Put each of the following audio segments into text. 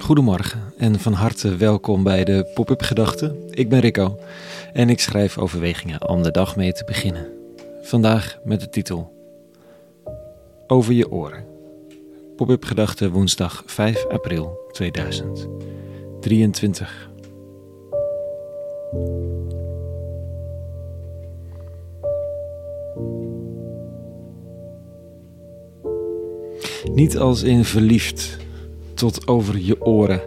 Goedemorgen en van harte welkom bij de Pop-up Gedachten. Ik ben Rico en ik schrijf overwegingen om de dag mee te beginnen. Vandaag met de titel Over je oren. Pop-up Gedachten woensdag 5 april 2023. Niet als in verliefd tot over je oren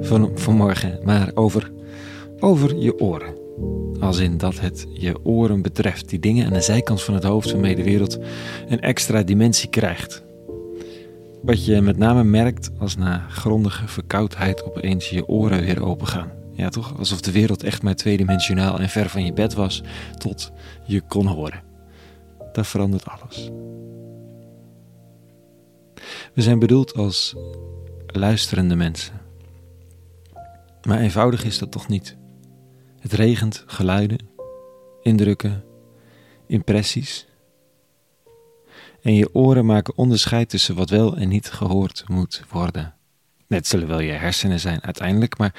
van vanmorgen, maar over, over je oren. Als in dat het je oren betreft, die dingen aan de zijkant van het hoofd waarmee de wereld een extra dimensie krijgt. Wat je met name merkt als na grondige verkoudheid opeens je oren weer open gaan. Ja, toch? Alsof de wereld echt maar tweedimensionaal en ver van je bed was, tot je kon horen. Dat verandert alles. We zijn bedoeld als luisterende mensen. Maar eenvoudig is dat toch niet? Het regent geluiden, indrukken, impressies. En je oren maken onderscheid tussen wat wel en niet gehoord moet worden. Net zullen wel je hersenen zijn uiteindelijk, maar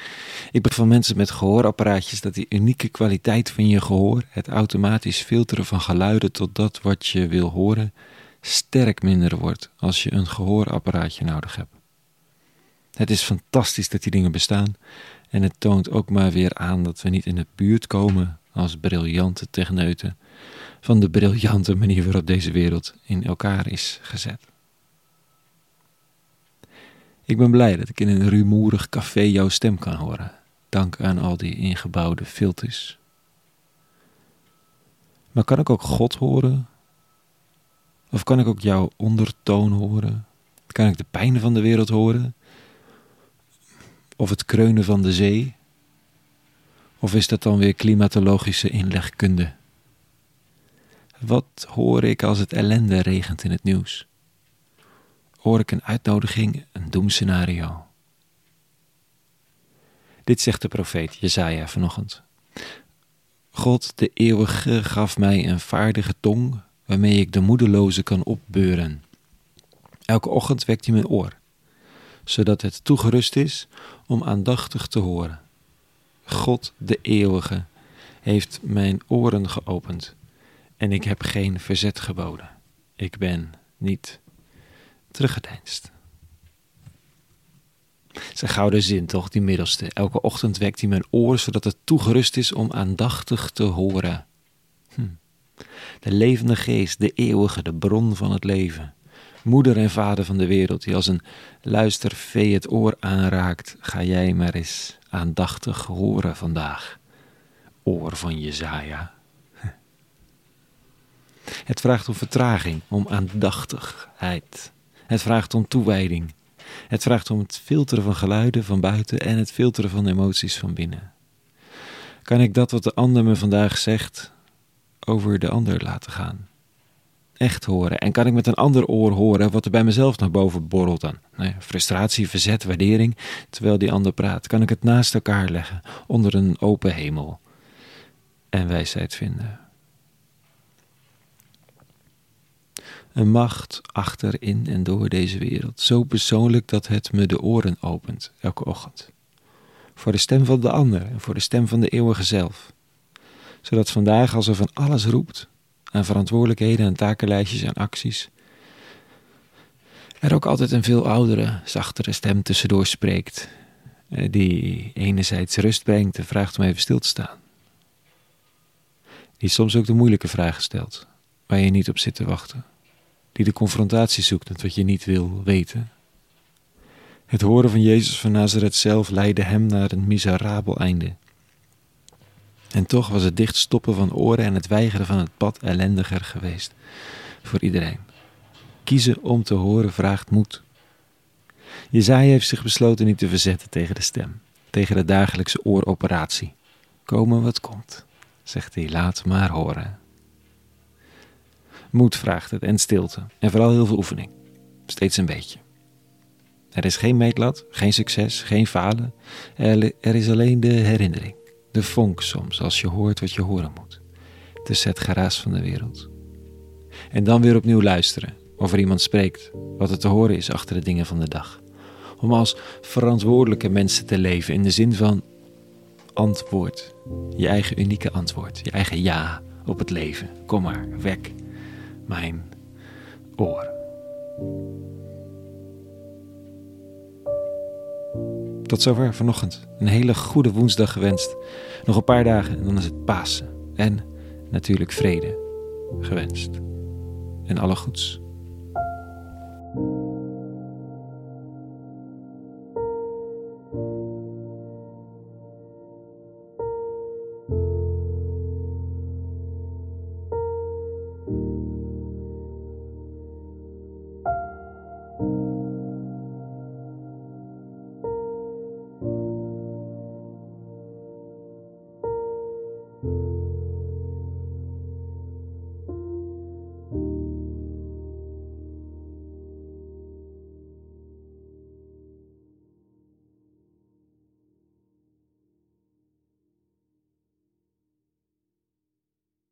ik ben van mensen met gehoorapparaatjes dat die unieke kwaliteit van je gehoor, het automatisch filteren van geluiden tot dat wat je wil horen, sterk minder wordt als je een gehoorapparaatje nodig hebt. Het is fantastisch dat die dingen bestaan en het toont ook maar weer aan dat we niet in de buurt komen als briljante techneuten van de briljante manier waarop deze wereld in elkaar is gezet. Ik ben blij dat ik in een rumoerig café jouw stem kan horen, dank aan al die ingebouwde filters. Maar kan ik ook God horen of kan ik ook jouw ondertoon horen? Kan ik de pijn van de wereld horen? Of het kreunen van de zee? Of is dat dan weer klimatologische inlegkunde? Wat hoor ik als het ellende regent in het nieuws? Hoor ik een uitnodiging, een doemscenario? Dit zegt de profeet Jezaja vanochtend. God, de eeuwige, gaf mij een vaardige tong waarmee ik de moedeloze kan opbeuren. Elke ochtend wekt hij mijn oor, zodat het toegerust is om aandachtig te horen. God de Eeuwige heeft mijn oren geopend en ik heb geen verzet geboden. Ik ben niet teruggedeinst. Zijn gouden zin toch, die middelste. Elke ochtend wekt hij mijn oor zodat het toegerust is om aandachtig te horen. Hm de levende geest, de eeuwige, de bron van het leven. Moeder en vader van de wereld, die als een luistervee het oor aanraakt, ga jij maar eens aandachtig horen vandaag. Oor van Jezaja. Het vraagt om vertraging, om aandachtigheid. Het vraagt om toewijding. Het vraagt om het filteren van geluiden van buiten en het filteren van emoties van binnen. Kan ik dat wat de ander me vandaag zegt over de ander laten gaan. Echt horen. En kan ik met een ander oor horen wat er bij mezelf naar boven borrelt dan? Nou frustratie, verzet, waardering, terwijl die ander praat. Kan ik het naast elkaar leggen, onder een open hemel en wijsheid vinden? Een macht achter, in en door deze wereld. Zo persoonlijk dat het me de oren opent elke ochtend. Voor de stem van de ander en voor de stem van de eeuwige zelf zodat vandaag als er van alles roept, aan verantwoordelijkheden en takenlijstjes en acties, er ook altijd een veel oudere, zachtere stem tussendoor spreekt, eh, die enerzijds rust brengt en vraagt om even stil te staan. Die soms ook de moeilijke vragen stelt, waar je niet op zit te wachten. Die de confrontatie zoekt met wat je niet wil weten. Het horen van Jezus van Nazareth zelf leidde hem naar een miserabel einde. En toch was het dichtstoppen van oren en het weigeren van het pad ellendiger geweest voor iedereen. Kiezen om te horen vraagt moed. Jezaja heeft zich besloten niet te verzetten tegen de stem, tegen de dagelijkse ooroperatie. Komen wat komt, zegt hij, laat maar horen. Moed vraagt het en stilte en vooral heel veel oefening. Steeds een beetje. Er is geen meetlat, geen succes, geen falen. Er, is alleen de herinnering de vonk soms als je hoort wat je horen moet. Tussen het geraas van de wereld. En dan weer opnieuw luisteren of er iemand spreekt, wat er te horen is achter de dingen van de dag. om als verantwoordelijke mensen te leven in de zin van antwoord. Je eigen unieke antwoord, je eigen ja op het leven. Kom maar, wek mijn oor. Tot zover vanochtend. Een hele goede woensdag gewenst. Nog een paar dagen en dan is het Pasen. En natuurlijk vrede gewenst. En alle goeds.